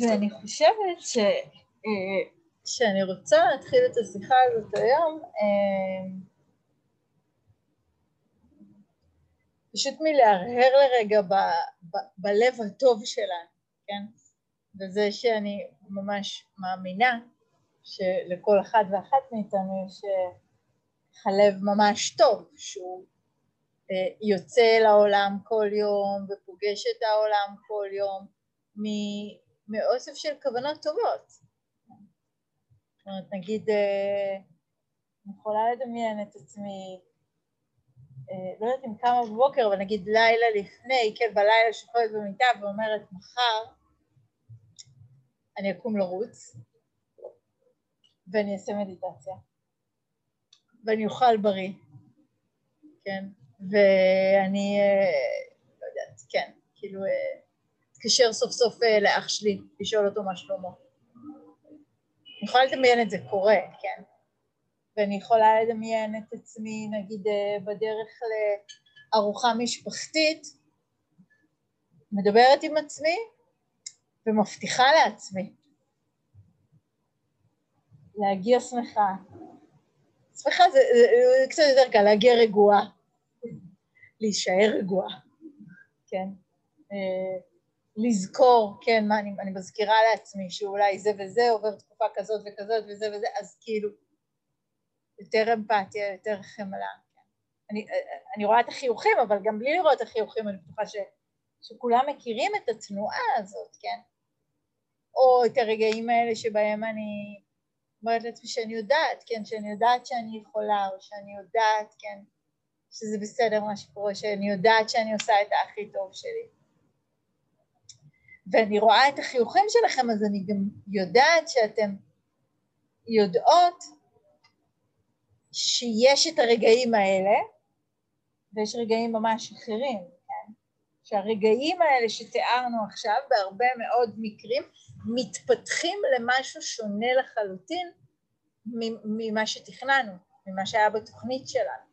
ואני חושבת ש... אה, שאני רוצה להתחיל את השיחה הזאת היום אה, פשוט מלהרהר לרגע ב, ב, בלב הטוב שלנו, כן? וזה שאני ממש מאמינה שלכל אחד ואחת מאיתנו יש אה, לב ממש טוב, שהוא יוצא לעולם כל יום ופוגש את העולם כל יום מאוסף של כוונות טובות. זאת אומרת, נגיד, אה, אני יכולה לדמיין את עצמי, אה, לא יודעת אם כמה בבוקר, אבל נגיד לילה לפני, כן, בלילה שוכבת במיטה ואומרת, מחר אני אקום לרוץ, ואני אעשה מדיטציה, ואני אוכל בריא, כן, ואני, אה, לא יודעת, כן, כאילו, אתקשר סוף סוף לאח שלי, לשאול אותו מה שלמה. אני יכולה לדמיין את זה קורה, כן? ואני יכולה לדמיין את עצמי, נגיד, אה, בדרך לארוחה משפחתית, מדברת עם עצמי ומבטיחה לעצמי להגיע שמחה. שמחה זה, זה, זה קצת יותר קל, להגיע רגועה, להישאר רגועה, כן? לזכור, כן, מה אני, אני מזכירה לעצמי שאולי זה וזה עובר תקופה כזאת וכזאת וזה וזה, אז כאילו יותר אמפתיה, יותר חמלה. כן. אני, אני רואה את החיוכים, אבל גם בלי לראות את החיוכים אני בטוחה ש, שכולם מכירים את התנועה הזאת, כן? או את הרגעים האלה שבהם אני אומרת לעצמי שאני יודעת, כן, שאני יודעת שאני יכולה, או שאני יודעת, כן, שזה בסדר מה שקורה, שאני יודעת שאני עושה את הכי טוב שלי. ואני רואה את החיוכים שלכם, אז אני גם יודעת שאתם יודעות שיש את הרגעים האלה, ויש רגעים ממש אחרים, כן? שהרגעים האלה שתיארנו עכשיו, בהרבה מאוד מקרים, מתפתחים למשהו שונה לחלוטין ממה שתכננו, ממה שהיה בתוכנית שלנו.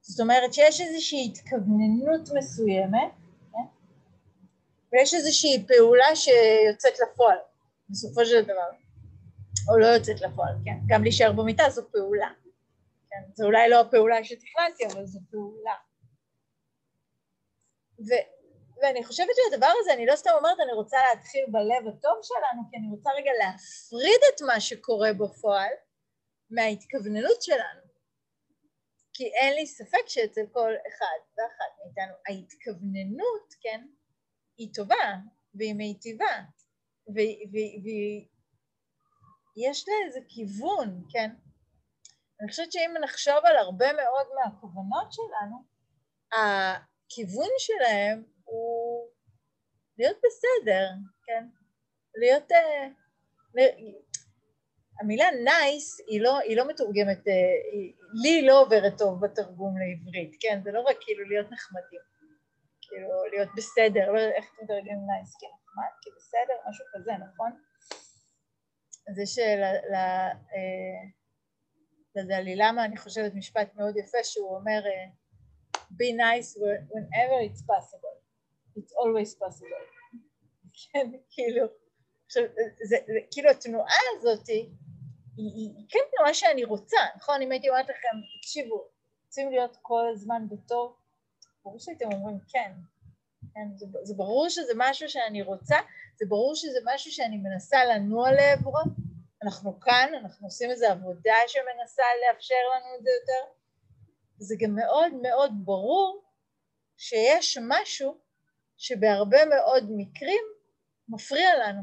זאת אומרת שיש איזושהי התכווננות מסוימת ויש איזושהי פעולה שיוצאת לפועל, בסופו של דבר, או לא יוצאת לפועל, כן, גם להישאר במיטה זו פעולה, כן, זו אולי לא הפעולה שתכננתי, אבל זו פעולה. ו, ואני חושבת שהדבר הזה, אני לא סתם אומרת, אני רוצה להתחיל בלב הטוב שלנו, כי אני רוצה רגע להפריד את מה שקורה בפועל מההתכווננות שלנו. כי אין לי ספק שאצל כל אחד ואחת מאיתנו ההתכווננות, כן, היא טובה והיא מיטיבה ויש לה איזה כיוון, כן? אני חושבת שאם נחשוב על הרבה מאוד מהכוונות שלנו, הכיוון שלהם הוא להיות בסדר, כן? להיות... אה, המילה nice היא לא, היא לא מתורגמת, אה, היא, לי לא עוברת טוב בתרגום לעברית, כן? זה לא רק כאילו להיות נחמדים. כאילו להיות בסדר, לא יודעת איך אתם מתרגמים נייס, כי נחמד, כי בסדר, משהו כזה, נכון? אז יש לדלי למה אני חושבת משפט מאוד יפה שהוא אומר be nice whenever it's possible, it's always possible, כן, כאילו, עכשיו, כאילו התנועה הזאת היא כן תנועה שאני רוצה, נכון? אם הייתי אומרת לכם, תקשיבו, רוצים להיות כל הזמן בטוב, ברור שהייתם אומרים כן, כן? זה, זה ברור שזה משהו שאני רוצה, זה ברור שזה משהו שאני מנסה לנוע לעברו, אנחנו כאן, אנחנו עושים איזו עבודה שמנסה לאפשר לנו את זה יותר, זה גם מאוד מאוד ברור שיש משהו שבהרבה מאוד מקרים מפריע לנו,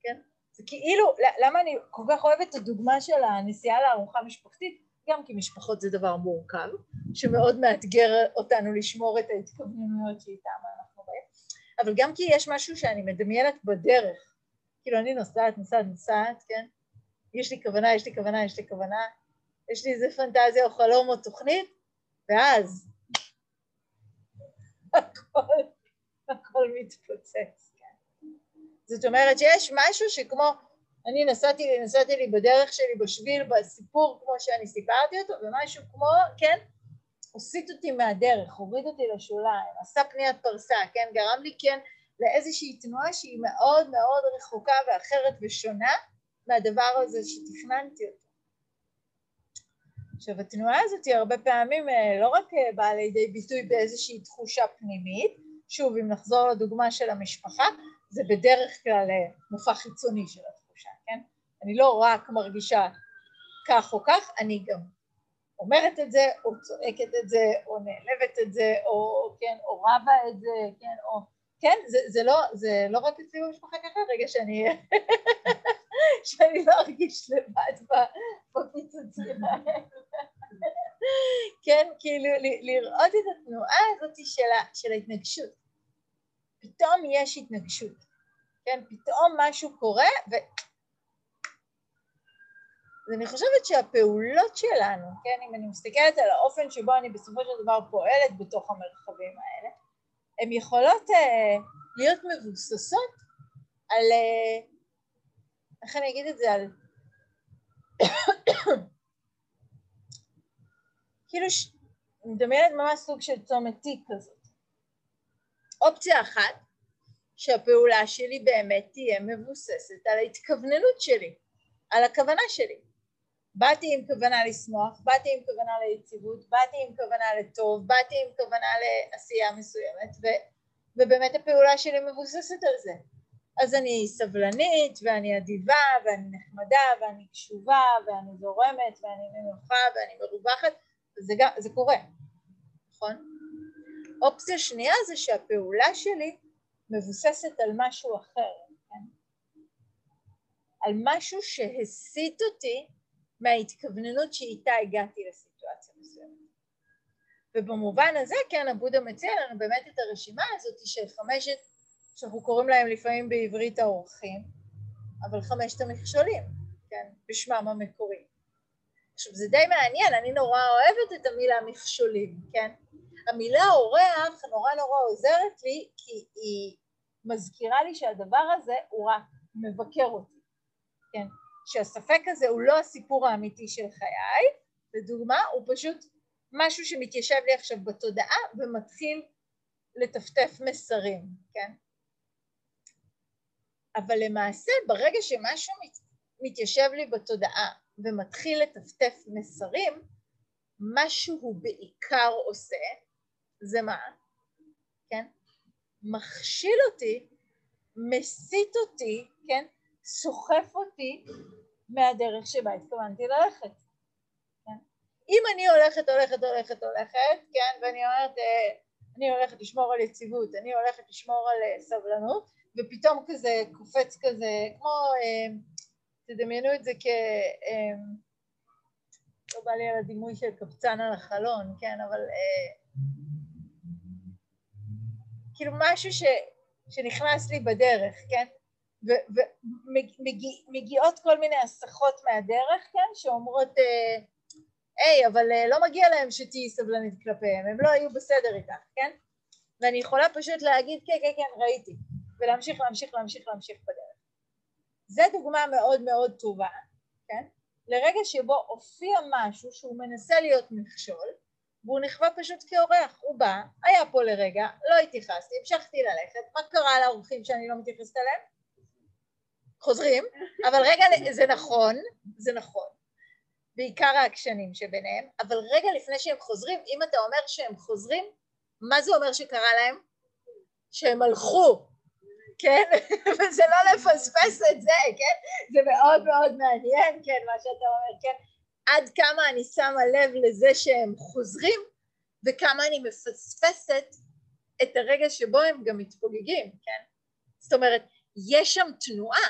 כן? זה כאילו, למה אני כל כך אוהבת את הדוגמה של הנסיעה לארוחה משפחתית? גם כי משפחות זה דבר מורכב, שמאוד מאתגר אותנו לשמור את ההתכווננויות שאיתן אנחנו באים, אבל גם כי יש משהו שאני מדמיינת בדרך, כאילו אני נוסעת, נוסעת, נוסעת, כן? יש לי כוונה, יש לי כוונה, יש לי כוונה, יש לי איזה פנטזיה או חלום או תוכנית, ואז הכל, הכל מתפוצץ, כן? זאת אומרת שיש משהו שכמו אני נסעתי, נסעתי לי בדרך שלי בשביל בסיפור כמו שאני סיפרתי אותו ומשהו כמו, כן, הוסיט אותי מהדרך, הוריד אותי לשוליים, עשה פניית פרסה, כן, גרם לי כן לאיזושהי תנועה שהיא מאוד מאוד רחוקה ואחרת ושונה מהדבר הזה שתכננתי אותו. עכשיו התנועה הזאת היא הרבה פעמים אה, לא רק אה, באה לידי ביטוי באיזושהי תחושה פנימית, שוב אם נחזור לדוגמה של המשפחה, זה בדרך כלל אה, מופע חיצוני של התחושה? אני לא רק מרגישה כך או כך, אני גם אומרת את זה, או צועקת את זה, או נעלבת את זה, או כן, או רבה את זה, כן, או... כן, זה, זה, לא, זה לא רק אצלי במשפחה ככה, רגע שאני, שאני לא ארגיש לבד בפיצוצים האלה. כן, כאילו לראות את התנועה הזאת של, של ההתנגשות. פתאום יש התנגשות, כן, פתאום משהו קורה ו... ואני חושבת שהפעולות שלנו, כן, אם אני מסתכלת על האופן שבו אני בסופו של דבר פועלת בתוך המרחבים האלה, הן יכולות uh, להיות מבוססות על, uh, איך אני אגיד את זה, על כאילו, ש... אני מדמיינת ממש סוג של צומת תיק כזאת. אופציה אחת, שהפעולה שלי באמת תהיה מבוססת על ההתכווננות שלי, על הכוונה שלי. באתי עם כוונה לשמוח, באתי עם כוונה ליציבות, באתי עם כוונה לטוב, באתי עם כוונה לעשייה מסוימת, ו, ובאמת הפעולה שלי מבוססת על זה. אז אני סבלנית, ואני אדיבה, ואני נחמדה, ואני קשובה, ואני זורמת, ואני נינוחה, ואני מרווחת, זה, גם, זה קורה, נכון? אופציה שנייה זה שהפעולה שלי מבוססת על משהו אחר, כן? על משהו שהסיט אותי מההתכווננות שאיתה הגעתי לסיטואציה מסוימת. ובמובן הזה, כן, הבודה מציע לנו באמת את הרשימה הזאת של חמשת, שאנחנו קוראים להם לפעמים בעברית האורחים, אבל חמשת המכשולים, כן, בשמם המקורי. עכשיו זה די מעניין, אני נורא אוהבת את המילה מכשולים, כן? המילה אורח נורא נורא עוזרת לי כי היא מזכירה לי שהדבר הזה הוא רק מבקר אותי, כן? שהספק הזה הוא לא הסיפור האמיתי של חיי, לדוגמה, הוא פשוט משהו שמתיישב לי עכשיו בתודעה ומתחיל לטפטף מסרים, כן? אבל למעשה ברגע שמשהו מת, מתיישב לי בתודעה ומתחיל לטפטף מסרים, מה שהוא בעיקר עושה זה מה? כן? מכשיל אותי, מסית אותי, כן? סוחף אותי מהדרך שבה התכוונתי ללכת. כן? אם אני הולכת, הולכת, הולכת, הולכת, כן, ואני אומרת, אה, אני הולכת לשמור על יציבות, אני הולכת לשמור על אה, סבלנות, ופתאום כזה קופץ כזה, כמו, אה, תדמיינו את זה כ... לא בא לי על הדימוי של קבצן על החלון, כן, אבל כאילו משהו ש, שנכנס לי בדרך, כן? ומגיעות כל מיני הסחות מהדרך, כן, שאומרות, אה, היי, אבל אה, לא מגיע להם שתהיי סבלנית כלפיהם, הם לא היו בסדר איתך, כן? ואני יכולה פשוט להגיד, כן, כן, כן, ראיתי, ולהמשיך, להמשיך, להמשיך, להמשיך בדרך. זה דוגמה מאוד מאוד טובה, כן? לרגע שבו הופיע משהו שהוא מנסה להיות מכשול, והוא נכווה פשוט כאורח, הוא בא, היה פה לרגע, לא התייחסתי, המשכתי ללכת, מה קרה לאורחים שאני לא מתייחסת אליהם? חוזרים, אבל רגע, זה נכון, זה נכון, בעיקר העקשנים שביניהם, אבל רגע לפני שהם חוזרים, אם אתה אומר שהם חוזרים, מה זה אומר שקרה להם? שהם הלכו, כן? וזה לא לפספס את זה, כן? זה מאוד מאוד מעניין, כן, מה שאתה אומר, כן? עד כמה אני שמה לב לזה שהם חוזרים, וכמה אני מפספסת את הרגע שבו הם גם מתפוגגים, כן? זאת אומרת, יש שם תנועה,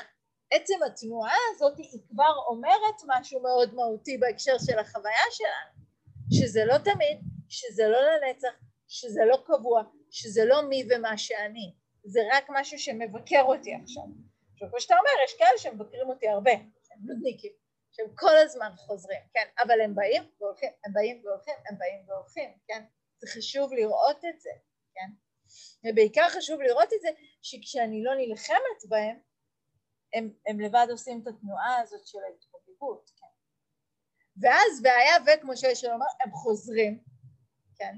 עצם התנועה הזאת היא כבר אומרת משהו מאוד מהותי בהקשר של החוויה שלנו, שזה לא תמיד, שזה לא לנצח, שזה לא קבוע, שזה לא מי ומה שאני, זה רק משהו שמבקר אותי עכשיו. עכשיו כמו שאתה אומר, יש כאלה שמבקרים אותי הרבה, הם נודניקים, שהם כל הזמן חוזרים, כן, אבל הם באים והולכים, הם באים והולכים, הם באים והולכים, כן, זה חשוב לראות את זה, כן, ובעיקר חשוב לראות את זה שכשאני לא נלחמת בהם הם, הם לבד עושים את התנועה הזאת של ההתפוגגות, כן. ואז והיה וכמו שיש לומר, הם חוזרים, כן.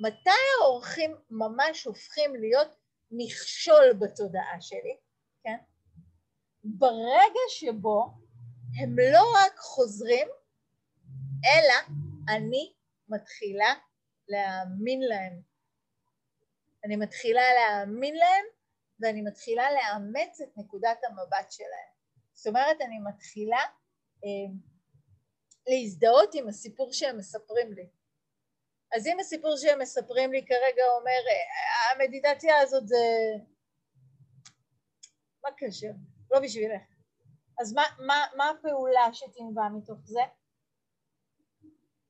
מתי האורחים ממש הופכים להיות מכשול בתודעה שלי, כן? ברגע שבו הם לא רק חוזרים, אלא אני מתחילה להאמין להם. אני מתחילה להאמין להם ואני מתחילה לאמץ את נקודת המבט שלהם. זאת אומרת, אני מתחילה אה, להזדהות עם הסיפור שהם מספרים לי. אז אם הסיפור שהם מספרים לי כרגע אומר, אה, המדיטציה הזאת זה... מה הקשר? לא בשבילך. אז מה, מה, מה הפעולה שתנבע מתוך זה?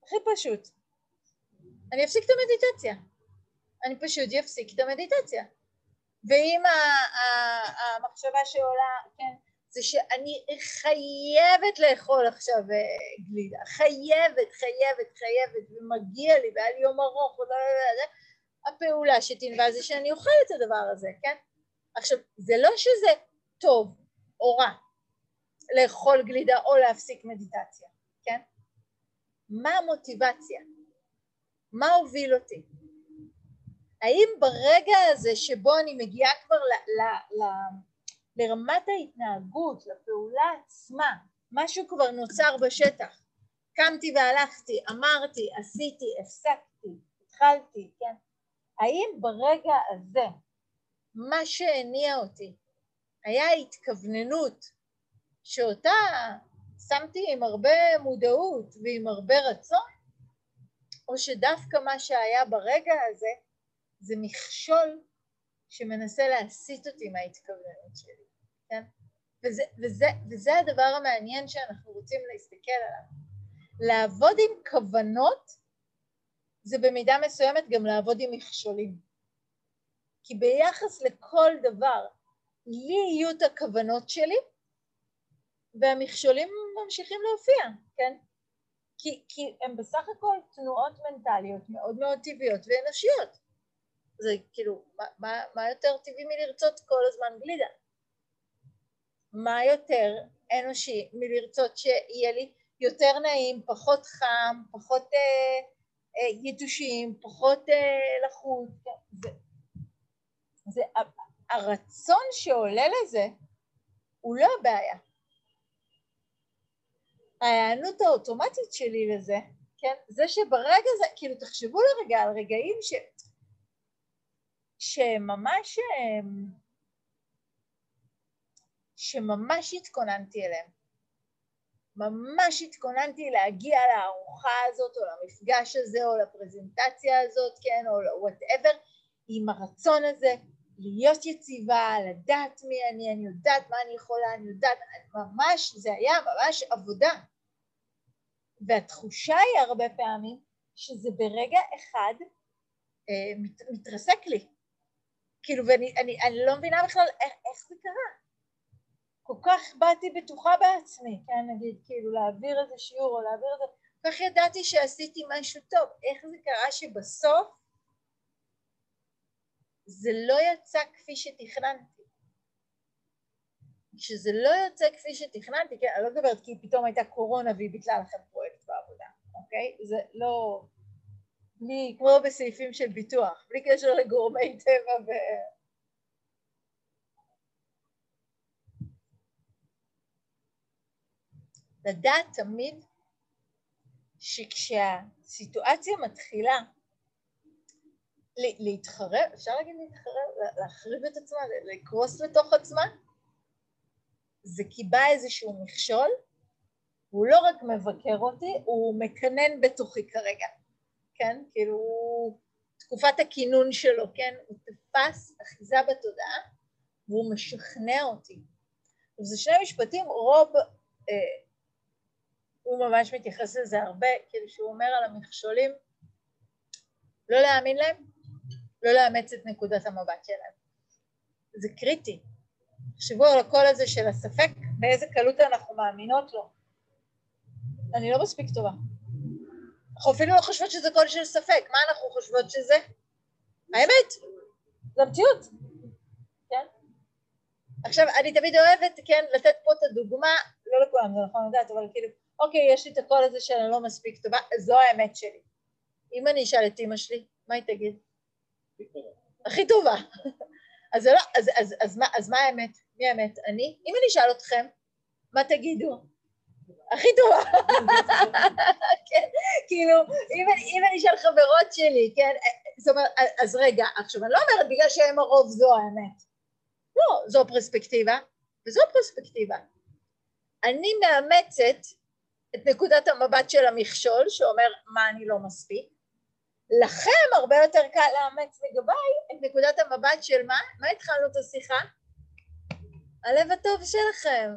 הכי פשוט. אני אפסיק את המדיטציה. אני פשוט אפסיק את המדיטציה. ואם המחשבה שעולה, כן, זה שאני חייבת לאכול עכשיו אה, גלידה, חייבת, חייבת, חייבת, ומגיע לי, והיה לי יום ארוך, הפעולה שתנבע זה שאני אוכל את הדבר הזה, כן? עכשיו, זה לא שזה טוב או רע לאכול גלידה או להפסיק מדיטציה, כן? מה המוטיבציה? מה הוביל אותי? האם ברגע הזה שבו אני מגיעה כבר ל, ל, ל, לרמת ההתנהגות, לפעולה עצמה, משהו כבר נוצר בשטח. קמתי והלכתי, אמרתי, עשיתי, הפסקתי, התחלתי, כן? האם ברגע הזה מה שהניע אותי היה התכווננות שאותה שמתי עם הרבה מודעות ועם הרבה רצון, או שדווקא מה שהיה ברגע הזה זה מכשול שמנסה להסיט אותי מההתכווננות שלי, כן? וזה, וזה, וזה הדבר המעניין שאנחנו רוצים להסתכל עליו. לעבוד עם כוונות זה במידה מסוימת גם לעבוד עם מכשולים. כי ביחס לכל דבר, לי יהיו את הכוונות שלי, והמכשולים ממשיכים להופיע, כן? כי, כי הם בסך הכל תנועות מנטליות מאוד מאוד טבעיות ואנושיות. זה כאילו, מה, מה, מה יותר טבעי מלרצות כל הזמן גלידה? מה יותר אנושי מלרצות שיהיה לי יותר נעים, פחות חם, פחות אה, אה, יתושים, פחות אה, לחוץ, כן, זה, זה, הרצון שעולה לזה הוא לא הבעיה. ההיענות האוטומטית שלי לזה, כן, זה שברגע זה, כאילו תחשבו לרגע על רגעים ש... שממש שממש התכוננתי אליהם. ממש התכוננתי להגיע לארוחה הזאת או למפגש הזה או לפרזנטציה הזאת, כן, או וואטאבר, עם הרצון הזה להיות יציבה, לדעת מי אני, אני יודעת מה אני יכולה, אני יודעת, ממש, זה היה ממש עבודה. והתחושה היא הרבה פעמים שזה ברגע אחד אה, מת, מתרסק לי. כאילו, ואני אני, אני לא מבינה בכלל איך, איך זה קרה. כל כך באתי בטוחה בעצמי, כן, נגיד, כאילו להעביר איזה שיעור או להעביר איזה... כל כך ידעתי שעשיתי משהו טוב. איך זה קרה שבסוף זה לא יצא כפי שתכננתי? כשזה לא יוצא כפי שתכננתי, כן, אני לא מדברת כי פתאום הייתה קורונה והיא ביטלה לכם פרויקט בעבודה, אוקיי? זה לא... בלי, כמו בסעיפים של ביטוח, בלי קשר לגורמי טבע ו... לדעת תמיד שכשהסיטואציה מתחילה להתחרב, אפשר להגיד להתחרב, להחריב את עצמה, לקרוס לתוך עצמה, זה כי בא איזשהו מכשול, הוא לא רק מבקר אותי, הוא מקנן בתוכי כרגע. כן? כאילו, תקופת הכינון שלו, כן? הוא תפס אחיזה בתודעה והוא משכנע אותי. וזה שני משפטים, רוב, אה, הוא ממש מתייחס לזה הרבה, כאילו שהוא אומר על המכשולים, לא להאמין להם, לא לאמץ את נקודת המבט שלהם. זה קריטי. תחשבו על הקול הזה של הספק, באיזה קלות אנחנו מאמינות לו. אני לא מספיק טובה. אנחנו אפילו לא חושבות שזה קול של ספק, מה אנחנו חושבות שזה? האמת, זה המציאות, כן? עכשיו, אני תמיד אוהבת, כן, לתת פה את הדוגמה, לא לכולם זה נכון לדעת, אבל כאילו, אוקיי, יש לי את הקול הזה שאני לא מספיק טובה, זו האמת שלי. אם אני אשאל את אימא שלי, מה היא תגיד? הכי טובה. לא, אז מה האמת? מי האמת? אני? אם אני אשאל אתכם, מה תגידו? הכי טובה. כן, כאילו, אם, אם אני אשאל חברות שלי, כן, זאת אומרת, אז רגע, עכשיו אני לא אומרת בגלל שהם הרוב זו האמת. לא, זו פרספקטיבה, וזו פרספקטיבה. אני מאמצת את נקודת המבט של המכשול, שאומר מה אני לא מספיק. לכם הרבה יותר קל לאמץ לגביי את נקודת המבט של מה? מה התחלנו את השיחה? הלב הטוב שלכם,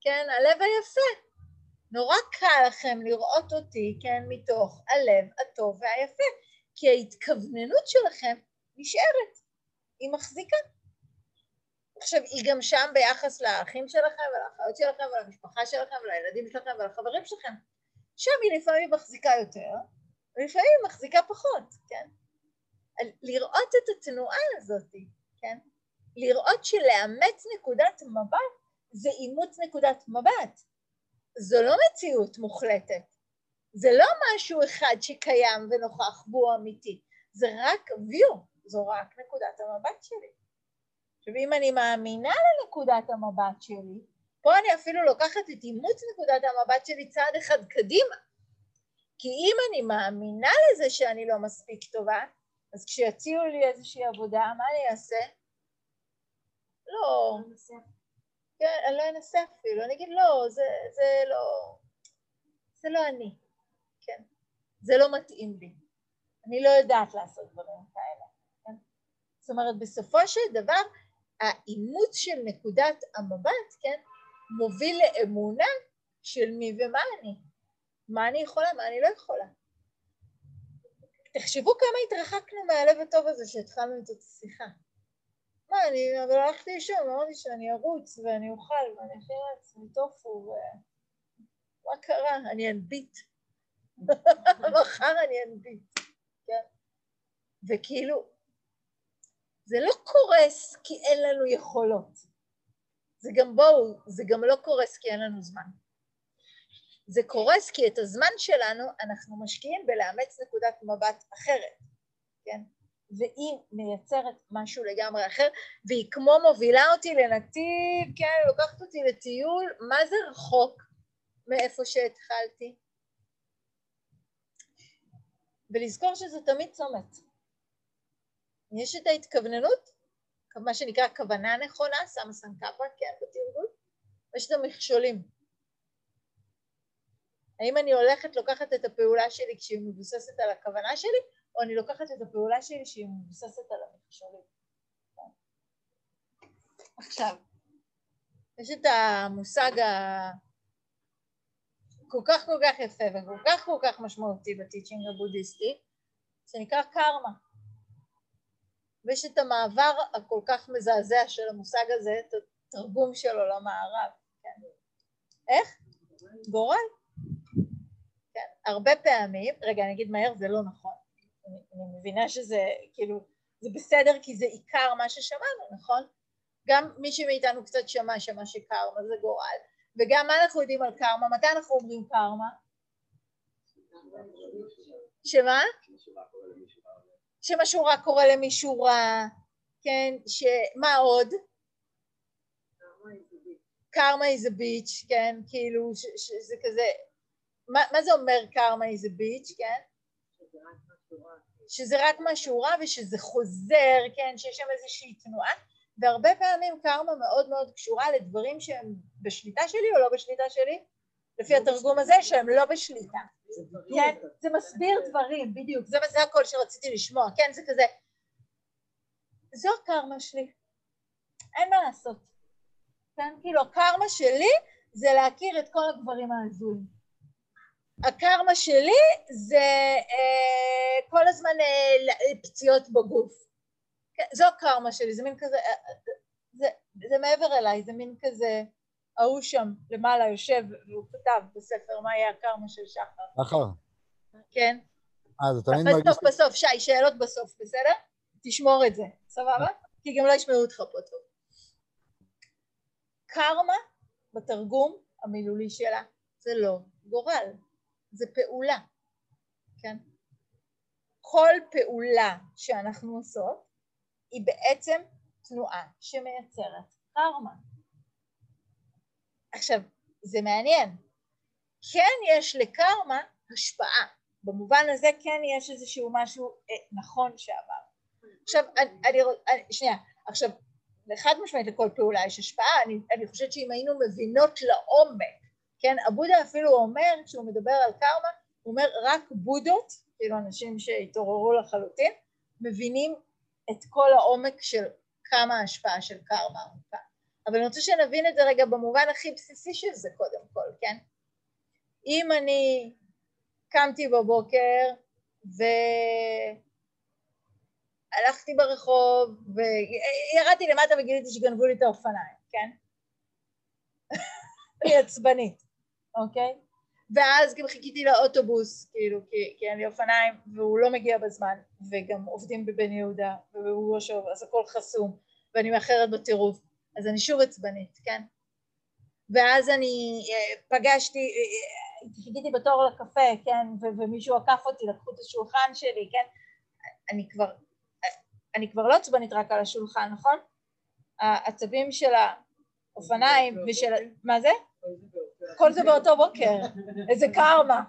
כן? הלב היפה. נורא קל לכם לראות אותי, כן, מתוך הלב הטוב והיפה, כי ההתכווננות שלכם נשארת, היא מחזיקה. עכשיו, היא גם שם ביחס לאחים שלכם ולאחיות שלכם ולמשפחה שלכם ולילדים שלכם ולחברים שלכם. שם היא לפעמים מחזיקה יותר, ולפעמים מחזיקה פחות, כן? לראות את התנועה הזאת, כן? לראות שלאמץ נקודת מבט זה אימוץ נקודת מבט. זו לא מציאות מוחלטת. זה לא משהו אחד שקיים ונוכח והוא אמיתי. זה רק view, זו רק נקודת המבט שלי. עכשיו אם אני מאמינה לנקודת המבט שלי, פה אני אפילו לוקחת את אימוץ נקודת המבט שלי צעד אחד קדימה. כי אם אני מאמינה לזה שאני לא מספיק טובה, אז כשיציעו לי איזושהי עבודה, מה אני אעשה? לא, כן, אני לא אנסה אפילו, אני אגיד לא, זה, זה לא, זה לא אני, כן, זה לא מתאים לי, אני לא יודעת לעשות דברים כאלה, כן? זאת אומרת בסופו של דבר האימוץ של נקודת המבט, כן, מוביל לאמונה של מי ומה אני, מה אני יכולה, מה אני לא יכולה. תחשבו כמה התרחקנו מהלב הטוב הזה שהתחלנו את השיחה. מה, אני, אבל הלכתי לישון, אמרתי שאני ארוץ ואני אוכל ואני אכין לעצמי טופו ו... מה קרה? אני אנביט. מחר אני אנביט, כן? וכאילו, זה לא קורס כי אין לנו יכולות. זה גם בואו, זה גם לא קורס כי אין לנו זמן. זה קורס כי את הזמן שלנו אנחנו משקיעים בלאמץ נקודת מבט אחרת? והיא מייצרת משהו לגמרי אחר, והיא כמו מובילה אותי לנתיב, כן, לוקחת אותי לטיול, מה זה רחוק מאיפה שהתחלתי? ולזכור שזה תמיד צומת. יש את ההתכווננות, מה שנקרא כוונה נכונה, שמה סנקפה, כן, בתרגול, ויש את המכשולים. האם אני הולכת, לוקחת את הפעולה שלי כשהיא מבוססת על הכוונה שלי, או אני לוקחת את הפעולה שלי שהיא מבוססת על המכשולים. עכשיו, יש את המושג הכל כך כל כך יפה וכל כך כל כך משמעותי בטיצ'ינג הבודהיסטי, שנקרא קרמה. ויש את המעבר הכל כך מזעזע של המושג הזה, את התרגום שלו למערב. כן. איך? גורל. כן, הרבה פעמים, רגע אני אגיד מהר, זה לא נכון. אני, מבינה שזה כאילו, זה בסדר כי זה עיקר מה ששמענו, נכון? גם מי שמאיתנו קצת שמע, שמע שקרמה זה גורל, וגם מה אנחנו יודעים על קרמה? מתי אנחנו אומרים קרמה? שמה? שמשהו רע קורה למישהו רע, כן, שמה עוד? קרמה a bitch, כן, כאילו שזה כזה, מה, מה זה אומר קרמה a bitch, כן? שזה רק משהו רע ושזה חוזר, כן, שיש שם איזושהי תנועה, והרבה פעמים קרמה מאוד מאוד קשורה לדברים שהם בשליטה שלי או לא בשליטה שלי, לפי התרגום הזה שהם לא בשליטה. כן, זה מסביר דברים, בדיוק, זה, זה הכל שרציתי לשמוע, כן, זה כזה, זו הקרמה שלי, אין מה לעשות, כן, כאילו הקרמה שלי זה להכיר את כל הגברים ההזויים. הקרמה שלי זה אה, כל הזמן אה, פציעות בגוף. זו הקרמה שלי, זה מין כזה, אה, אה, זה, זה מעבר אליי, זה מין כזה, ההוא שם למעלה יושב והוא כתב בספר מה יהיה הקרמה של שחר. שחר. כן. אה, זה תמיד מרגיש... בסוף, בסוף, שי, שאלות בסוף, בסדר? תשמור את זה, סבבה? כי גם לא ישמעו אותך פה טוב. קרמה, בתרגום המילולי שלה, זה לא גורל. זה פעולה, כן? כל פעולה שאנחנו עושות היא בעצם תנועה שמייצרת קרמה. עכשיו, זה מעניין. כן יש לקרמה השפעה. במובן הזה כן יש איזשהו משהו אה, נכון שעבר. עכשיו, אני, אני, אני, שנייה, עכשיו, חד משמעית לכל פעולה יש השפעה, אני, אני חושבת שאם היינו מבינות לעומק, כן, הבודה אפילו אומר, כשהוא מדבר על קרמה, הוא אומר רק בודות, כאילו אנשים שהתעוררו לחלוטין, מבינים את כל העומק של כמה ההשפעה של קרמה עמוקה. אבל אני רוצה שנבין את זה רגע במובן הכי בסיסי של זה קודם כל, כן? אם אני קמתי בבוקר והלכתי ברחוב וירדתי למטה וגיליתי שגנבו לי את האופניים, כן? אני עצבנית, אוקיי? ואז גם חיכיתי לאוטובוס, כאילו, כי, כי אין לי אופניים, והוא לא מגיע בזמן, וגם עובדים בבן יהודה, יושב, אז הכל חסום, ואני מאחרת בטירוף, אז אני שוב עצבנית, כן? ואז אני אה, פגשתי, אה, אה, חיכיתי בתור לקפה, כן, ו- ומישהו עקף אותי, לקחו את השולחן שלי, כן? אני כבר, אני כבר לא עצבנית רק על השולחן, נכון? העצבים של האופניים ושל... מה זה? כל זה באותו בוקר, איזה קרמה,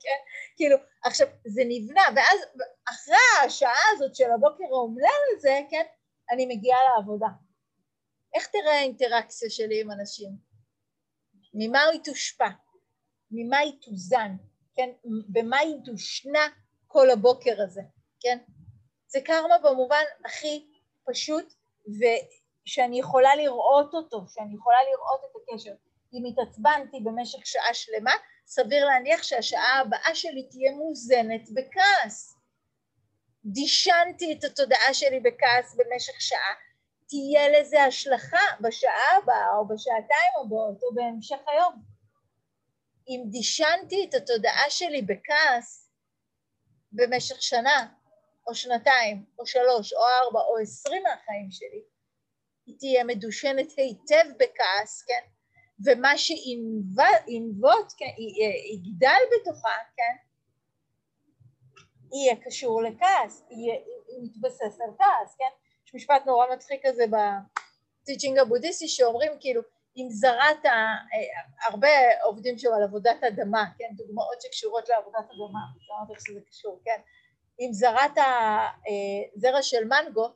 כן? כאילו, עכשיו, זה נבנה, ואז אחרי השעה הזאת של הבוקר האומלל הזה, כן, אני מגיעה לעבודה. איך תראה האינטראקציה שלי עם אנשים? ממה היא תושפע? ממה היא תוזן? כן? במה היא תושנה כל הבוקר הזה? כן? זה קרמה במובן הכי פשוט ושאני יכולה לראות אותו, שאני יכולה לראות את הקשר. אם התעצבנתי במשך שעה שלמה, סביר להניח שהשעה הבאה שלי תהיה מוזנת בכעס. דישנתי את התודעה שלי בכעס במשך שעה, תהיה לזה השלכה בשעה הבאה או בשעתיים הבאות או בהמשך היום. אם דישנתי את התודעה שלי בכעס במשך שנה או שנתיים או שלוש או ארבע או עשרים מהחיים שלי, היא תהיה מדושנת היטב בכעס, כן? ומה שינבוט, כן, יגדל בתוכה, כן? יהיה קשור לכעס, יהיה, יתבסס על כעס, כן? יש משפט נורא מצחיק כזה בטיצ'ינג הבודהיסטי שאומרים כאילו אם זרעת, אה, הרבה עובדים שם על עבודת אדמה, כן, דוגמאות שקשורות לעבודת אדמה, לא אמרתי איך שזה קשור, כן, אם זרעת אה, זרע של מנגו,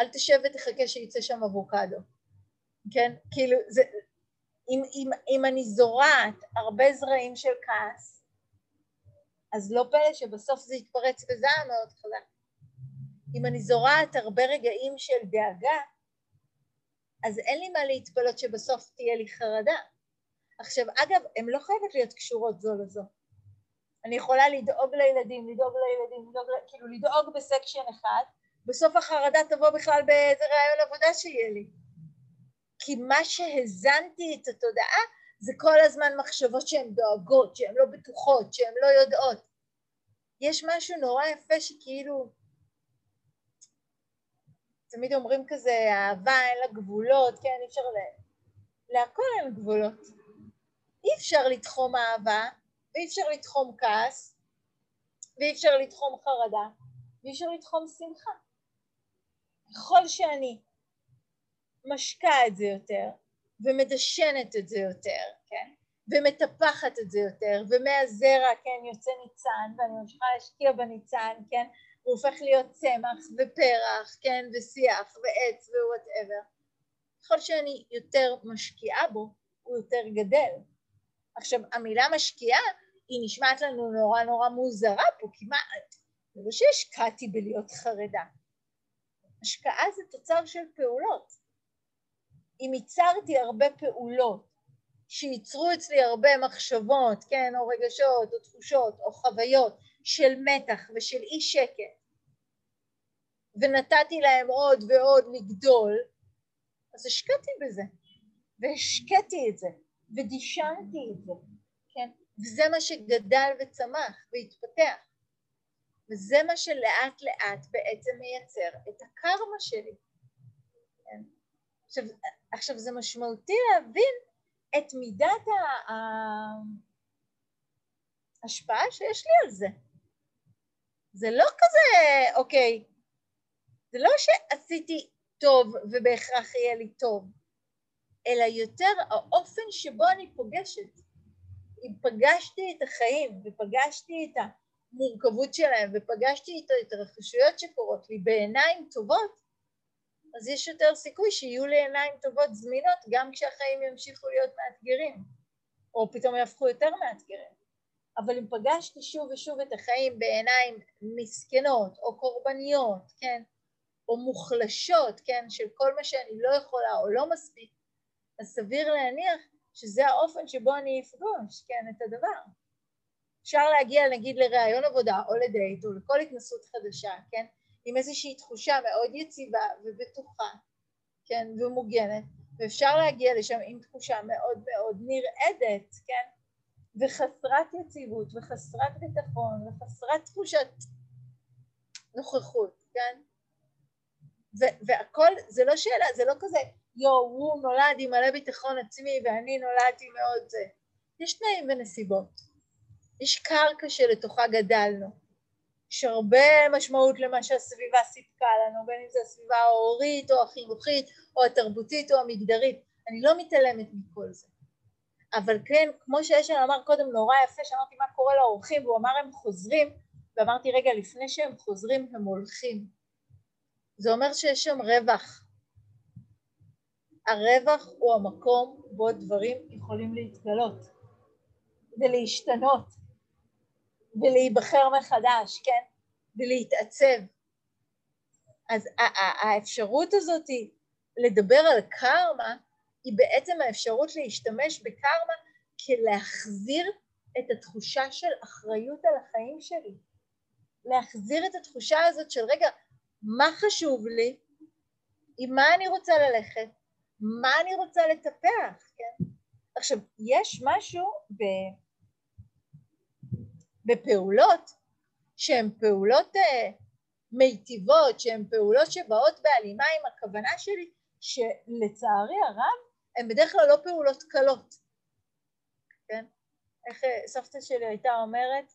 אל תשב ותחכה שיצא שם אבוקדו, כן, כאילו זה, אם, אם, אם אני זורעת הרבה זרעים של כעס, אז לא פלא שבסוף זה יתפרץ בזעם מאוד חזק. אם אני זורעת הרבה רגעים של דאגה, אז אין לי מה להתפלות שבסוף תהיה לי חרדה. עכשיו, אגב, הן לא חייבות להיות קשורות זו לזו. אני יכולה לדאוג לילדים, לדאוג לילדים, לדאוג, כאילו לדאוג בסקשן אחד, בסוף החרדה תבוא בכלל באיזה רעיון עבודה שיהיה לי. כי מה שהזנתי את התודעה זה כל הזמן מחשבות שהן דואגות, שהן לא בטוחות, שהן לא יודעות. יש משהו נורא יפה שכאילו תמיד אומרים כזה, אהבה אין לה גבולות, כן, אי אפשר ל... להכל אין גבולות. אי אפשר לתחום אהבה, ואי אפשר לתחום כעס, ואי אפשר לתחום חרדה, ואי אפשר לתחום שמחה. ככל שאני משקה את זה יותר, ומדשנת את זה יותר, כן? ומטפחת את זה יותר, ומהזרע, כן, יוצא ניצן, ואני ממשיכה להשקיע בניצן, כן? הוא הופך להיות צמח ופרח, כן, ושיח ועץ ווואטאבר. ככל שאני יותר משקיעה בו, הוא יותר גדל. עכשיו, המילה משקיעה היא נשמעת לנו נורא נורא מוזרה פה, כי מה, זה לא שהשקעתי בלהיות חרדה. השקעה זה תוצר של פעולות. אם ייצרתי הרבה פעולות שייצרו אצלי הרבה מחשבות, כן, או רגשות, או תחושות, או חוויות, של מתח ושל אי שקט, ונתתי להם עוד ועוד לגדול, אז השקעתי בזה, והשקעתי את זה, ודישנתי את זה, כן? וזה מה שגדל וצמח והתפתח. וזה מה שלאט לאט בעצם מייצר את הקרמה שלי. כן? עכשיו, עכשיו זה משמעותי להבין את מידת ההשפעה שיש לי על זה. זה לא כזה, אוקיי, זה לא שעשיתי טוב ובהכרח יהיה לי טוב, אלא יותר האופן שבו אני פוגשת. אם פגשתי את החיים ופגשתי את המורכבות שלהם ופגשתי את ההתרחשויות שקורות לי בעיניים טובות, אז יש יותר סיכוי שיהיו לי עיניים טובות זמינות גם כשהחיים ימשיכו להיות מאתגרים, או פתאום יהפכו יותר מאתגרים. אבל אם פגשתי שוב ושוב את החיים בעיניים מסכנות או קורבניות, כן, או מוחלשות, כן, של כל מה שאני לא יכולה או לא מספיק, אז סביר להניח שזה האופן שבו אני אפגוש, כן, את הדבר. אפשר להגיע נגיד לראיון עבודה או לדייט או לכל התנסות חדשה, כן, עם איזושהי תחושה מאוד יציבה ובטוחה, כן, ומוגנת, ואפשר להגיע לשם עם תחושה מאוד מאוד נרעדת, כן, וחסרת יציבות וחסרת ביטחון וחסרת תחושת נוכחות, כן? ו- והכל, זה לא שאלה, זה לא כזה, יואו, הוא נולד עם מלא ביטחון עצמי ואני נולדתי מאוד זה. יש תנאים ונסיבות. יש קרקע שלתוכה גדלנו. יש הרבה משמעות למה שהסביבה סיפקה לנו, בין אם זה הסביבה ההורית או החינוכית או התרבותית או המגדרית. אני לא מתעלמת מכל זה. אבל כן, כמו שאשל אמר קודם נורא יפה, שאמרתי מה קורה לאורחים, והוא אמר הם חוזרים, ואמרתי רגע, לפני שהם חוזרים הם הולכים. זה אומר שיש שם רווח. הרווח הוא המקום בו דברים יכולים להתגלות ולהשתנות ולהיבחר מחדש, כן? ולהתעצב. אז האפשרות הזאת לדבר על קרמה היא בעצם האפשרות להשתמש בקרמה כלהחזיר את התחושה של אחריות על החיים שלי. להחזיר את התחושה הזאת של רגע, מה חשוב לי? עם מה אני רוצה ללכת? מה אני רוצה לטפח, כן? עכשיו, יש משהו ב... בפעולות שהן פעולות uh, מיטיבות, שהן פעולות שבאות בהלימה עם הכוונה שלי, שלצערי הרב הן בדרך כלל לא פעולות קלות, כן? איך אה, סבתא שלי הייתה אומרת,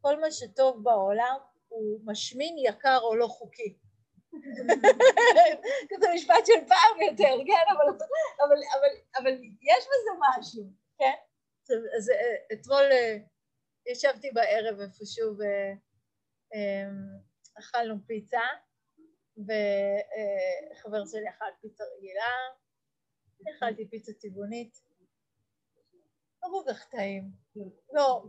כל מה שטוב בעולם הוא משמין, יקר או לא חוקי. כזה משפט של פעם יותר, כן? אבל, אבל, אבל, אבל יש בזה משהו, כן? אז אה, אתמול אה, ישבתי בערב איפשהו ואכלנו פיצה וחבר שלי אכל פיצה רגילה אכלתי פיצה צבעונית. לא כל כך טעים. לא,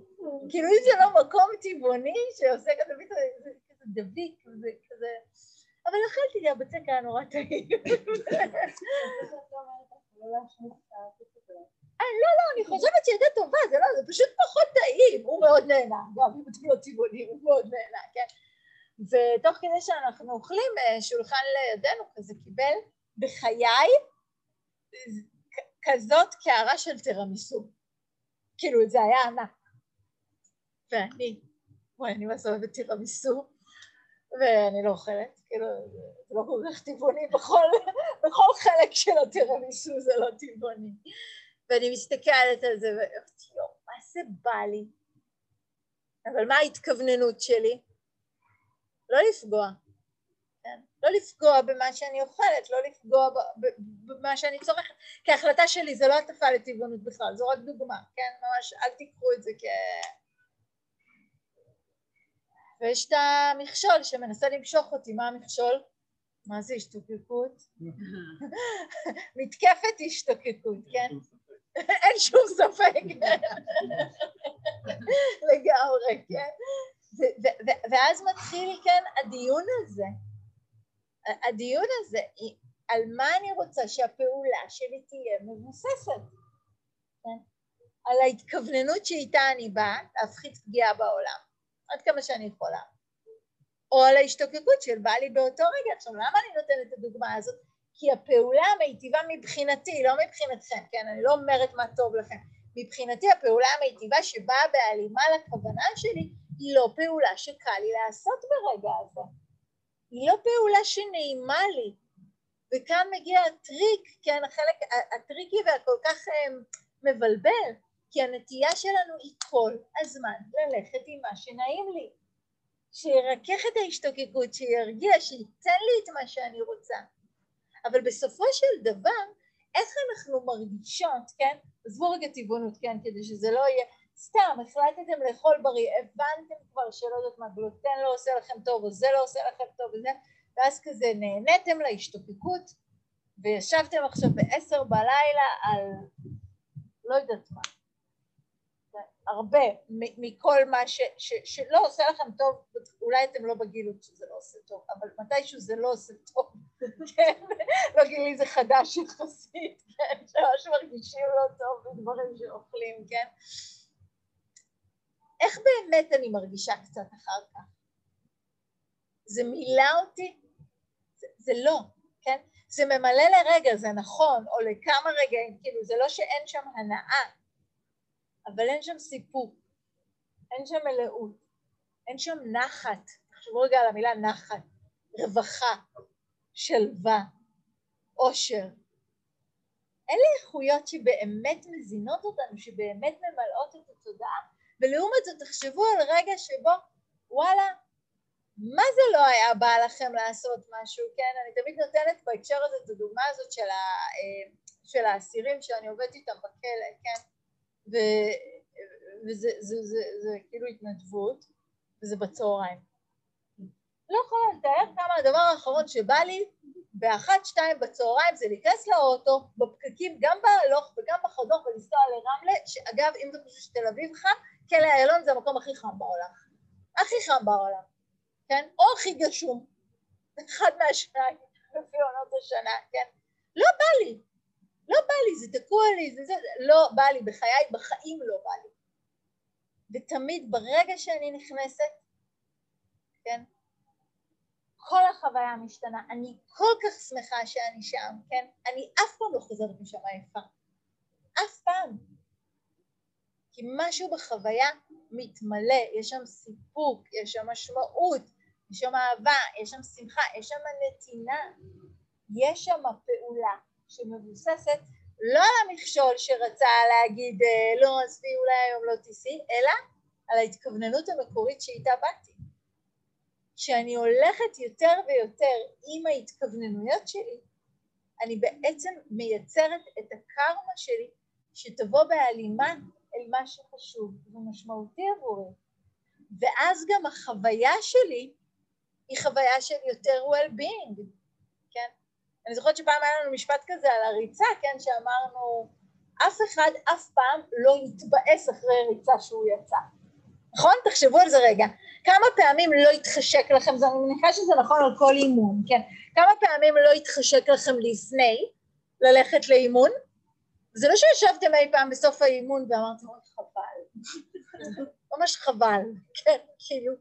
כאילו אם זה לא מקום טבעוני שעושה כזה פיצה, זה כזה דביק, זה כזה... אבל אכלתי גם בצק היה נורא טעים. לא, לא, אני חושבת שהיא הייתה טובה, זה לא, זה פשוט פחות טעים, הוא מאוד נהנה, גם אם אתם לא צבעונים, הוא מאוד נהנה, כן? ותוך כדי שאנחנו אוכלים, שולחן לידינו כזה קיבל בחיי כזאת קערה של תירמיסו. כאילו זה היה ענק. ואני, וואי, אני ממש אוהבת תירמיסו, ואני לא אוכלת, כאילו זה לא כל כך טבעוני בכל, בכל חלק של התירמיסו זה לא טבעוני. ואני מסתכלת על זה ואומרת, יואו, מה זה בא לי? אבל מה ההתכווננות שלי? לא לפגוע. כן? לא לפגוע במה שאני אוכלת, לא לפגוע במה שאני צורכת, כי ההחלטה שלי זה לא הטפה לטבעונות בכלל, זו רק דוגמה, כן? ממש אל תיקחו את זה כ... ויש את המכשול שמנסה למשוך אותי, מה המכשול? מה זה השתוקקות? מתקפת השתוקקות, כן? אין שום ספק, לגמרי, כן? ואז מתחיל, כן, הדיון הזה, הדיון הזה, על מה אני רוצה שהפעולה שלי תהיה מבוססת, כן? על ההתכווננות שאיתה אני באה להפחית פגיעה בעולם, עד כמה שאני יכולה, או על ההשתוקקות של בא לי באותו רגע. עכשיו למה אני נותנת את הדוגמה הזאת? כי הפעולה המיטיבה מבחינתי, לא מבחינתכם, כן? אני לא אומרת מה טוב לכם. מבחינתי הפעולה המיטיבה שבאה בהלימה לכוונה שלי היא לא פעולה שקל לי לעשות ברגע הזה. היא לא פעולה שנעימה לי. וכאן מגיע הטריק, כן, החלק הטריקי והכל כך um, מבלבל, כי הנטייה שלנו היא כל הזמן ללכת עם מה שנעים לי. שירכך את ההשתוקקות, שירגיע, שייתן לי את מה שאני רוצה. אבל בסופו של דבר, איך אנחנו מרגישות, כן? עזבו רגע טבעונות, כן? כדי שזה לא יהיה סתם, החלטתם לאכול בריא, הבנתם כבר שלא יודעת מה, גלוטן לא עושה לכם טוב, או זה לא עושה לכם טוב, וזה, ואז כזה נהניתם להשתוקקות, וישבתם עכשיו בעשר בלילה על לא יודעת מה, הרבה מכל מה ש, ש, שלא עושה לכם טוב, אולי אתם לא בגיל שזה לא עושה טוב, אבל מתישהו זה לא עושה טוב, כן? לא גילי זה חדש יחסית, כן? שממש מרגישים לא טוב בדברים שאוכלים, כן? איך באמת אני מרגישה קצת אחר כך? זה מילא אותי? זה, זה לא, כן? זה ממלא לרגע, זה נכון, או לכמה רגעים, כאילו זה לא שאין שם הנאה, אבל אין שם סיפוק, אין שם מלאות, אין שם נחת, תחשבו רגע על המילה נחת, רווחה, שלווה, עושר. אלה איכויות שבאמת מזינות אותנו, שבאמת ממלאות את התודעה, ולעומת זאת תחשבו על רגע שבו וואלה מה זה לא היה בא לכם לעשות משהו, כן? אני תמיד נותנת בהקשר הזה את הדוגמה הזאת של, ה, אה, של האסירים שאני עובדת איתם בכלא, כן? ו, וזה זה, זה, זה, זה כאילו התנדבות, וזה בצהריים. לא יכולה לתאר כמה הדבר האחרון שבא לי באחת שתיים בצהריים זה להיכנס לאוטו, בפקקים, גם בהלוך וגם בחזור ולנסוע לרמלה, שאגב אם זה חושב שתל אביב חם, כלא איילון זה המקום הכי חם בעולם. הכי חם בעולם. כן? או הכי גשום, אחד מהשניים, לפי עונות השנה, כן? לא בא לי, לא בא לי, זה תקוע לי, זה זה, לא בא לי, בחיי, בחיים לא בא לי. ותמיד ברגע שאני נכנסת, כן? כל החוויה משתנה, אני כל כך שמחה שאני שם, כן? אני אף פעם לא חוזרת משם עייפה, אף פעם. כי משהו בחוויה מתמלא, יש שם סיפוק, יש שם משמעות, יש שם אהבה, יש שם שמחה, יש שם נתינה, יש שם פעולה שמבוססת לא על המכשול שרצה להגיד אה, לא עזבי אולי היום לא תיסעי, אלא על ההתכווננות המקורית שאיתה באתי. כשאני הולכת יותר ויותר עם ההתכווננויות שלי, אני בעצם מייצרת את הקרמה שלי שתבוא בהלימה אל מה שחשוב ומשמעותי עבורי. ואז גם החוויה שלי היא חוויה של יותר well-being, כן? אני זוכרת שפעם היה לנו משפט כזה על הריצה, כן? שאמרנו, אף אחד אף פעם לא יתבאס אחרי ריצה שהוא יצא. נכון? תחשבו על זה רגע. כמה פעמים לא יתחשק לכם, אני מניחה שזה נכון על כל אימון, כן? כמה פעמים לא יתחשק לכם לפני ללכת לאימון? זה לא שישבתם אי פעם בסוף האימון ואמרתם, אוי חבל, ממש חבל, כן, כאילו,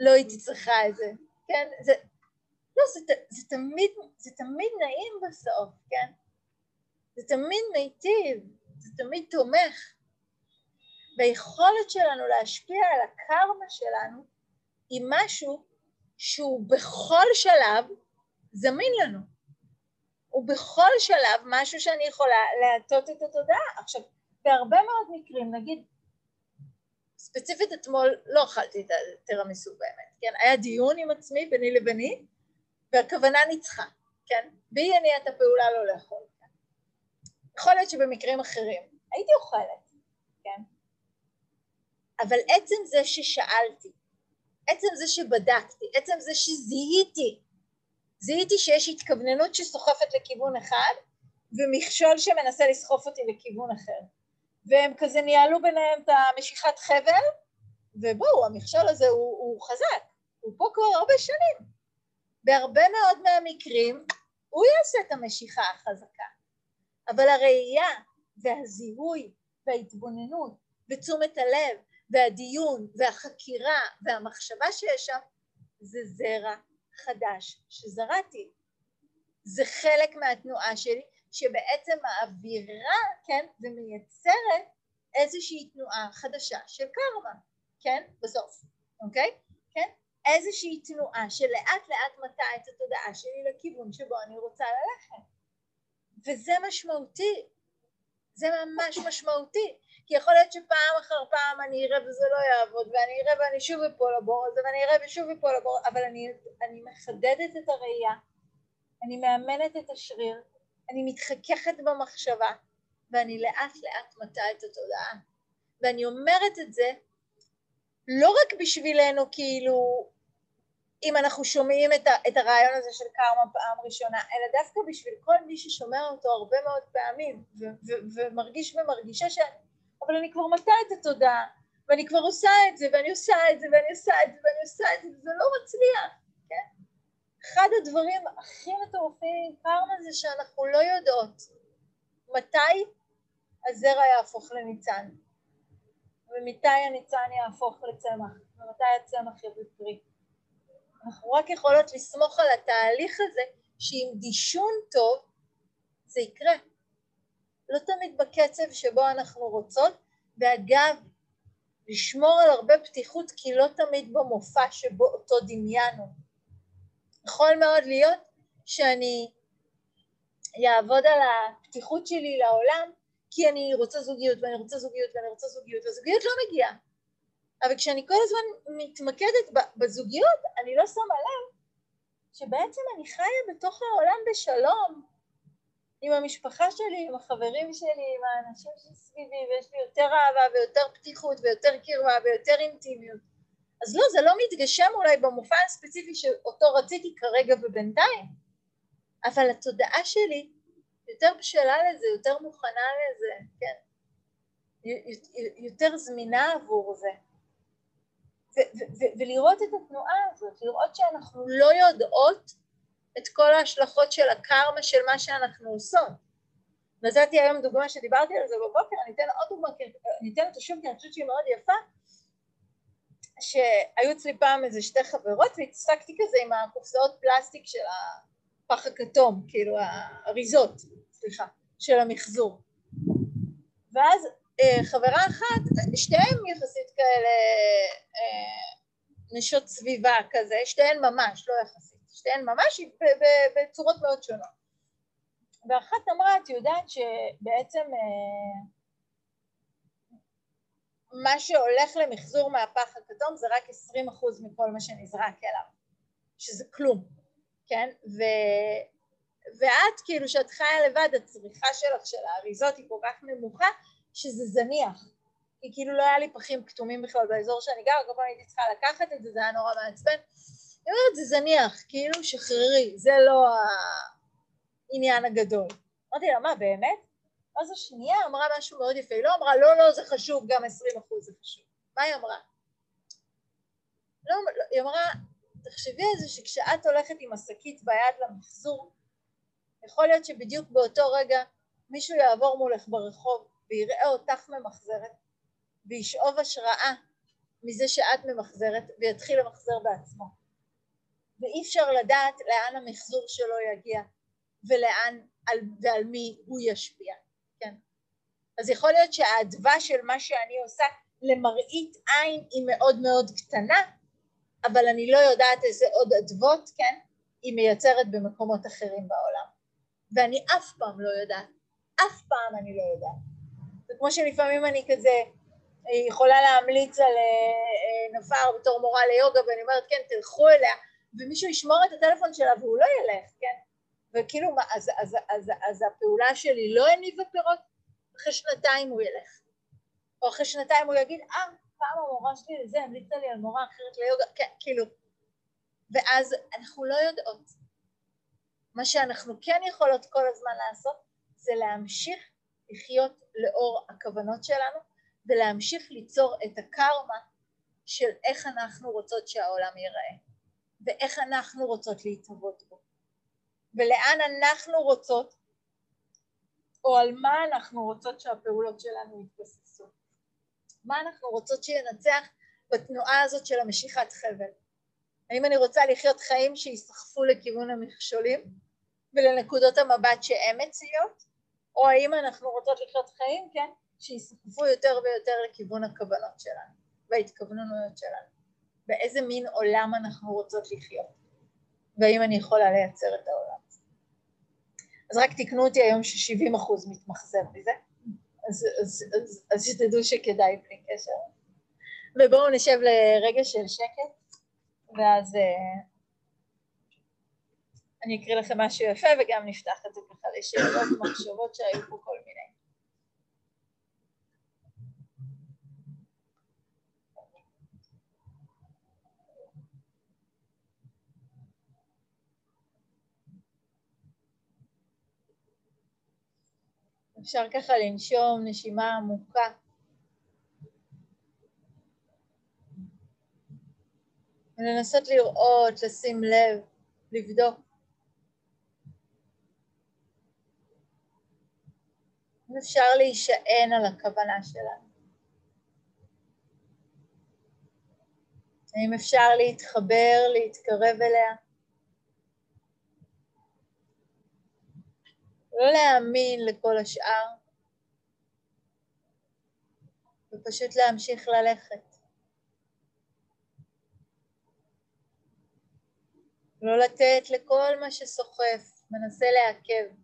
לא הייתי צריכה את זה. כן? זה, לא, זה, זה, תמיד, זה תמיד נעים בסוף, כן? זה תמיד מיטיב, זה תמיד תומך. והיכולת שלנו להשפיע על הקרמה שלנו היא משהו שהוא בכל שלב זמין לנו. הוא בכל שלב משהו שאני יכולה להטות את התודעה. עכשיו, בהרבה מאוד מקרים, נגיד ספציפית אתמול לא אכלתי את התרמיסו באמת, כן? היה דיון עם עצמי ביני לביני והכוונה ניצחה, כן? בי הניע את הפעולה לא לאכול, כן? יכול להיות שבמקרים אחרים הייתי אוכלת, כן? אבל עצם זה ששאלתי, עצם זה שבדקתי, עצם זה שזיהיתי, זיהיתי שיש התכווננות שסוחפת לכיוון אחד ומכשול שמנסה לסחוף אותי לכיוון אחר. והם כזה ניהלו ביניהם את המשיכת חבל, ובואו, המכשול הזה הוא, הוא חזק, הוא פה כבר הרבה שנים. בהרבה מאוד מהמקרים הוא יעשה את המשיכה החזקה, אבל הראייה והזיהוי וההתבוננות ותשומת הלב והדיון והחקירה והמחשבה שיש שם זה זרע חדש שזרעתי. זה חלק מהתנועה שלי שבעצם מעבירה, כן, ומייצרת איזושהי תנועה חדשה של קרמה, כן, בסוף, אוקיי? כן? איזושהי תנועה שלאט לאט מטה את התודעה שלי לכיוון שבו אני רוצה ללכת. וזה משמעותי, זה ממש משמעותי, כי יכול להיות שפעם אחר פעם אני אראה וזה לא יעבוד, ואני אראה ואני שוב אפול לבור הזה, ואני אראה ושוב אפול לבור, אבל אני, אני מחדדת את הראייה, אני מאמנת את השריר, אני מתחככת במחשבה, ואני לאט לאט מטה את התודעה. ואני אומרת את זה לא רק בשבילנו, כאילו, אם אנחנו שומעים את, ה, את הרעיון הזה של קרמה פעם ראשונה, אלא דווקא בשביל כל מי ששומע אותו הרבה מאוד פעמים, ו, ו, ומרגיש ומרגישה ש... אבל אני כבר מטה את התודעה, ואני כבר עושה את זה, ואני עושה את זה, ואני עושה את זה, ואני עושה את זה, וזה לא מצליח, כן? אחד הדברים הכי מטורפים עם קרמה זה שאנחנו לא יודעות מתי הזרע יהפוך לניצן, ומתי הניצן יהפוך לצמח, ומתי הצמח יביא פרי. אנחנו רק יכולות לסמוך על התהליך הזה, שעם דישון טוב זה יקרה. לא תמיד בקצב שבו אנחנו רוצות, ואגב, לשמור על הרבה פתיחות כי לא תמיד במופע שבו אותו דמיינו. יכול מאוד להיות שאני אעבוד על הפתיחות שלי לעולם כי אני רוצה זוגיות ואני רוצה זוגיות ואני רוצה זוגיות והזוגיות לא מגיעה. אבל כשאני כל הזמן מתמקדת בזוגיות אני לא שמה לב שבעצם אני חיה בתוך העולם בשלום עם המשפחה שלי, עם החברים שלי, עם האנשים שסביבי ויש לי יותר אהבה ויותר פתיחות ויותר קרבה ויותר אינטימיות אז לא, זה לא מתגשם אולי במופע הספציפי שאותו רציתי כרגע ובינתיים אבל התודעה שלי יותר בשלה לזה, יותר מוכנה לזה, כן, יותר זמינה עבור זה. ולראות את התנועה הזאת, לראות שאנחנו לא יודעות את כל ההשלכות של הקרמה של מה שאנחנו עושות. נתתי היום דוגמה שדיברתי על זה בבוקר, אני אתן עוד דוגמה, אני אתן אותה שוב כי אני חושבת שהיא מאוד יפה, שהיו אצלי פעם איזה שתי חברות והצחקתי כזה עם הקופסאות פלסטיק של הפח הכתום, כאילו האריזות. סליחה, של המחזור. ואז אה, חברה אחת, שתיהן יחסית כאלה אה, נשות סביבה כזה, שתיהן ממש, לא יחסית, שתיהן ממש בצורות מאוד שונות. ואחת אמרה, את יודעת שבעצם אה, מה שהולך למחזור מהפח הכתום זה רק 20% מכל מה שנזרק אליו, שזה כלום, כן? ו... ואת כאילו שאת חיה לבד הצריכה שלך של האריזות היא כל כך נמוכה שזה זניח כי כאילו לא היה לי פחים כתומים בכלל באזור שאני גרה, כל פעם הייתי צריכה לקחת את זה, זה היה נורא מעצבן היא אומרת זה זניח, כאילו שחררי, זה לא העניין הגדול אמרתי לה מה באמת? אז השנייה אמרה משהו מאוד יפה, היא לא אמרה לא לא זה חשוב, גם עשרים אחוז זה חשוב מה היא אמרה? לא, לא, היא אמרה תחשבי על זה שכשאת הולכת עם השקית ביד למחזור יכול להיות שבדיוק באותו רגע מישהו יעבור מולך ברחוב ויראה אותך ממחזרת וישאוב השראה מזה שאת ממחזרת ויתחיל למחזר בעצמו ואי אפשר לדעת לאן המחזור שלו יגיע ולאן על, ועל מי הוא ישפיע, כן? אז יכול להיות שהאדווה של מה שאני עושה למראית עין היא מאוד מאוד קטנה אבל אני לא יודעת איזה עוד אדוות, כן? היא מייצרת במקומות אחרים בעולם ואני אף פעם לא יודעת, אף פעם אני לא יודעת. זה כמו שלפעמים אני כזה יכולה להמליץ על אה, אה, נפר בתור מורה ליוגה ואני אומרת כן תלכו אליה ומישהו ישמור את הטלפון שלה והוא לא ילך, כן? וכאילו מה, אז, אז, אז, אז הפעולה שלי לא הניבה פירות, אחרי שנתיים הוא ילך. או אחרי שנתיים הוא יגיד אה פעם המורה שלי לזה המליצה לי על מורה אחרת ליוגה, כן, כאילו ואז אנחנו לא יודעות מה שאנחנו כן יכולות כל הזמן לעשות זה להמשיך לחיות לאור הכוונות שלנו ולהמשיך ליצור את הקרמה של איך אנחנו רוצות שהעולם ייראה ואיך אנחנו רוצות להתהוות בו. ולאן אנחנו רוצות או על מה אנחנו רוצות שהפעולות שלנו יתבססו. מה אנחנו רוצות שינצח בתנועה הזאת של המשיכת חבל. האם אני רוצה לחיות חיים שיסחפו לכיוון המכשולים ולנקודות המבט שהן מציעות, או האם אנחנו רוצות לחיות חיים, כן, שיסחפו יותר ויותר לכיוון הכוונות שלנו וההתכווננויות שלנו, באיזה מין עולם אנחנו רוצות לחיות, והאם אני יכולה לייצר את העולם הזה. אז רק תקנו אותי היום ש-70 אחוז מתמחזר מזה, אז, אז, אז, אז שתדעו שכדאי בלי קשר. ובואו נשב לרגע של שקט, ואז... אה, אני אקריא לכם משהו יפה וגם נפתח את זה ככה לשאלות, מחשבות שהיו פה כל מיני. אפשר ככה לנשום נשימה עמוקה. ולנסות לראות, לשים לב, לבדוק. אם אפשר להישען על הכוונה שלנו. האם אפשר להתחבר, להתקרב אליה? לא להאמין לכל השאר, ופשוט להמשיך ללכת. לא לתת לכל מה שסוחף, מנסה לעכב,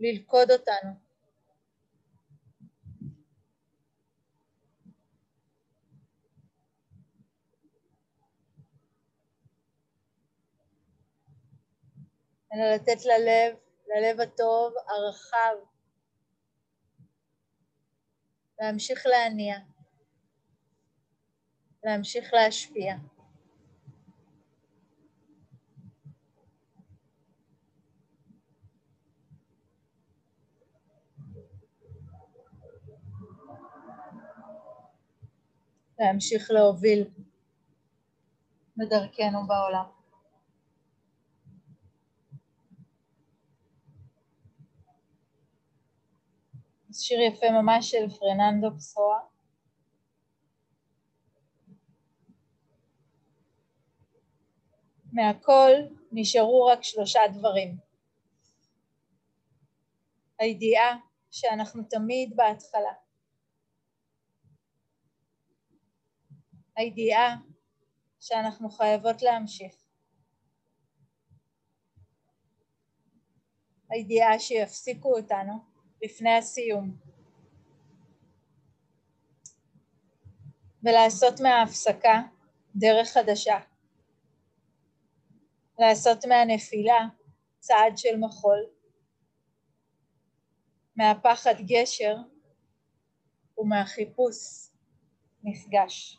ללכוד אותנו. אלא לתת ללב ללב הטוב, הרחב, להמשיך להניע, להמשיך להשפיע. להמשיך להוביל בדרכנו בעולם. זה שיר יפה ממש של פרננדו פסואה. מהכל נשארו רק שלושה דברים. הידיעה שאנחנו תמיד בהתחלה. הידיעה שאנחנו חייבות להמשיך. הידיעה שיפסיקו אותנו לפני הסיום. ולעשות מההפסקה דרך חדשה. לעשות מהנפילה צעד של מחול, מהפחד גשר ומהחיפוש מפגש.